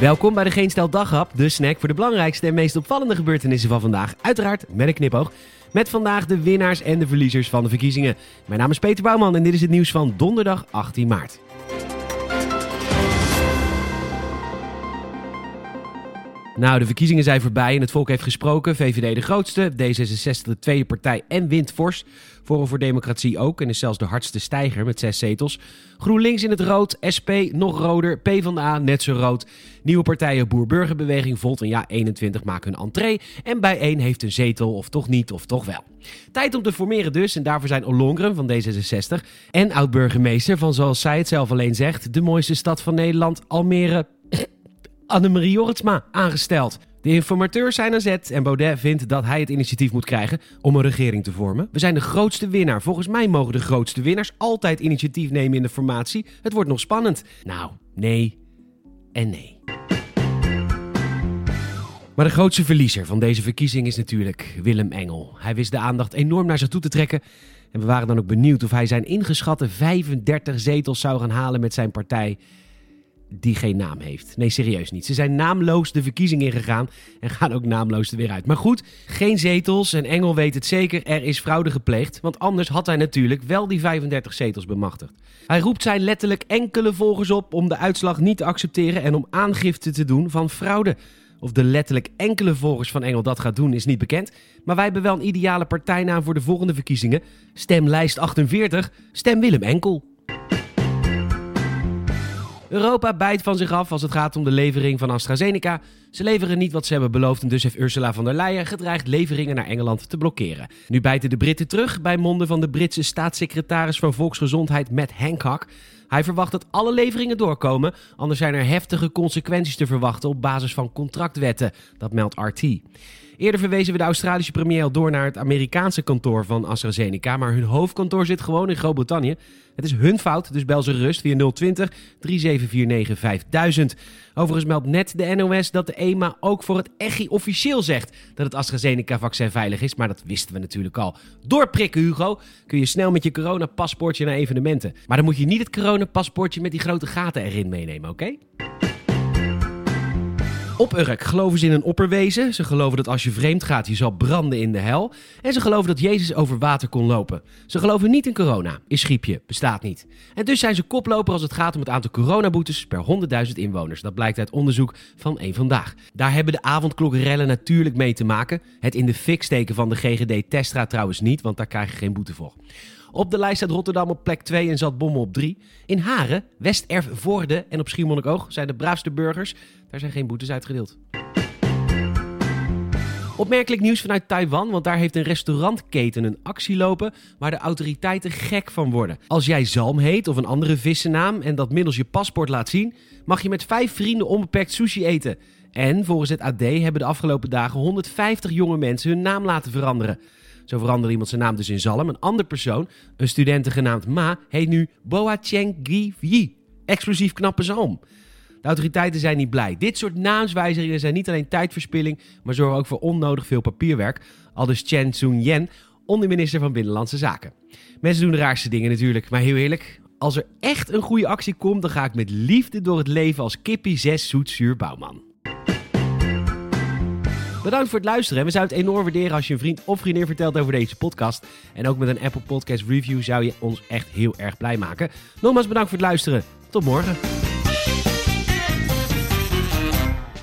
Welkom bij de Geen Stel Daghap, de snack voor de belangrijkste en meest opvallende gebeurtenissen van vandaag. Uiteraard met een knipoog. Met vandaag de winnaars en de verliezers van de verkiezingen. Mijn naam is Peter Bouwman en dit is het nieuws van donderdag 18 maart. Nou, de verkiezingen zijn voorbij en het volk heeft gesproken. VVD de grootste, D66 de tweede partij en wint fors. Forum voor Democratie ook en is zelfs de hardste stijger met zes zetels. GroenLinks in het rood, SP nog roder, PvdA net zo rood. Nieuwe partijen Boer-Burgerbeweging, Volt en Ja 21 maken hun entree. En bij één heeft een zetel, of toch niet, of toch wel. Tijd om te formeren dus en daarvoor zijn Ollongren van D66 en oud-burgemeester van zoals zij het zelf alleen zegt... de mooiste stad van Nederland, Almere... Annemarie Jorritsma aangesteld. De informateurs zijn aan zet en Baudet vindt dat hij het initiatief moet krijgen om een regering te vormen. We zijn de grootste winnaar. Volgens mij mogen de grootste winnaars altijd initiatief nemen in de formatie. Het wordt nog spannend. Nou, nee en nee. Maar de grootste verliezer van deze verkiezing is natuurlijk Willem Engel. Hij wist de aandacht enorm naar zich toe te trekken. En we waren dan ook benieuwd of hij zijn ingeschatte 35 zetels zou gaan halen met zijn partij die geen naam heeft. Nee, serieus niet. Ze zijn naamloos de verkiezing ingegaan en gaan ook naamloos er weer uit. Maar goed, geen zetels en Engel weet het zeker, er is fraude gepleegd. Want anders had hij natuurlijk wel die 35 zetels bemachtigd. Hij roept zijn letterlijk enkele volgers op om de uitslag niet te accepteren en om aangifte te doen van fraude. Of de letterlijk enkele volgers van Engel dat gaat doen is niet bekend. Maar wij hebben wel een ideale partijnaam voor de volgende verkiezingen. Stemlijst 48, stem Willem Enkel. Europa bijt van zich af als het gaat om de levering van AstraZeneca. Ze leveren niet wat ze hebben beloofd en dus heeft Ursula von der Leyen gedreigd leveringen naar Engeland te blokkeren. Nu bijten de Britten terug bij monden van de Britse staatssecretaris van Volksgezondheid Matt Hancock. Hij verwacht dat alle leveringen doorkomen, anders zijn er heftige consequenties te verwachten op basis van contractwetten, dat meldt RT. Eerder verwezen we de Australische premier al door naar het Amerikaanse kantoor van AstraZeneca, maar hun hoofdkantoor zit gewoon in Groot-Brittannië. Het is hun fout, dus bel ze rust via 020 3749 5000. Overigens meldt net de NOS dat de EMA ook voor het ECHI officieel zegt dat het AstraZeneca-vaccin veilig is, maar dat wisten we natuurlijk al. Doorprikken, Hugo, kun je snel met je coronapaspoortje naar evenementen. Maar dan moet je niet het coronapaspoortje met die grote gaten erin meenemen, oké? Op Urk geloven ze in een opperwezen. Ze geloven dat als je vreemd gaat, je zal branden in de hel. En ze geloven dat Jezus over water kon lopen. Ze geloven niet in corona. Is schiepje, bestaat niet. En dus zijn ze koploper als het gaat om het aantal coronaboetes per 100.000 inwoners. Dat blijkt uit onderzoek van één Vandaag. Daar hebben de avondklokrellen natuurlijk mee te maken. Het in de fik steken van de GGD-testra trouwens niet, want daar krijg je geen boete voor. Op de lijst staat Rotterdam op plek 2 en Zaltbommel op 3. In Haren, Westervoorde en op Schiermonnikoog zijn de braafste burgers. Daar zijn geen boetes uitgedeeld. Opmerkelijk nieuws vanuit Taiwan, want daar heeft een restaurantketen een actie lopen waar de autoriteiten gek van worden. Als jij Zalm heet of een andere vissennaam en dat middels je paspoort laat zien, mag je met vijf vrienden onbeperkt sushi eten. En volgens het AD hebben de afgelopen dagen 150 jonge mensen hun naam laten veranderen. Zo veranderde iemand zijn naam dus in Zalm. Een andere persoon, een studente genaamd Ma, heet nu Boa Cheng Gi Explosief knappe zalm. De autoriteiten zijn niet blij. Dit soort naamswijzigingen zijn niet alleen tijdverspilling, maar zorgen ook voor onnodig veel papierwerk. Aldus Chen Sun-yen, onderminister van Binnenlandse Zaken. Mensen doen de raarste dingen natuurlijk, maar heel eerlijk, als er echt een goede actie komt, dan ga ik met liefde door het leven als Kippie 6 zoetzuur bouwman. Bedankt voor het luisteren. We zouden het enorm waarderen als je een vriend of vriendin vertelt over deze podcast. En ook met een Apple Podcast review zou je ons echt heel erg blij maken. Nogmaals bedankt voor het luisteren. Tot morgen.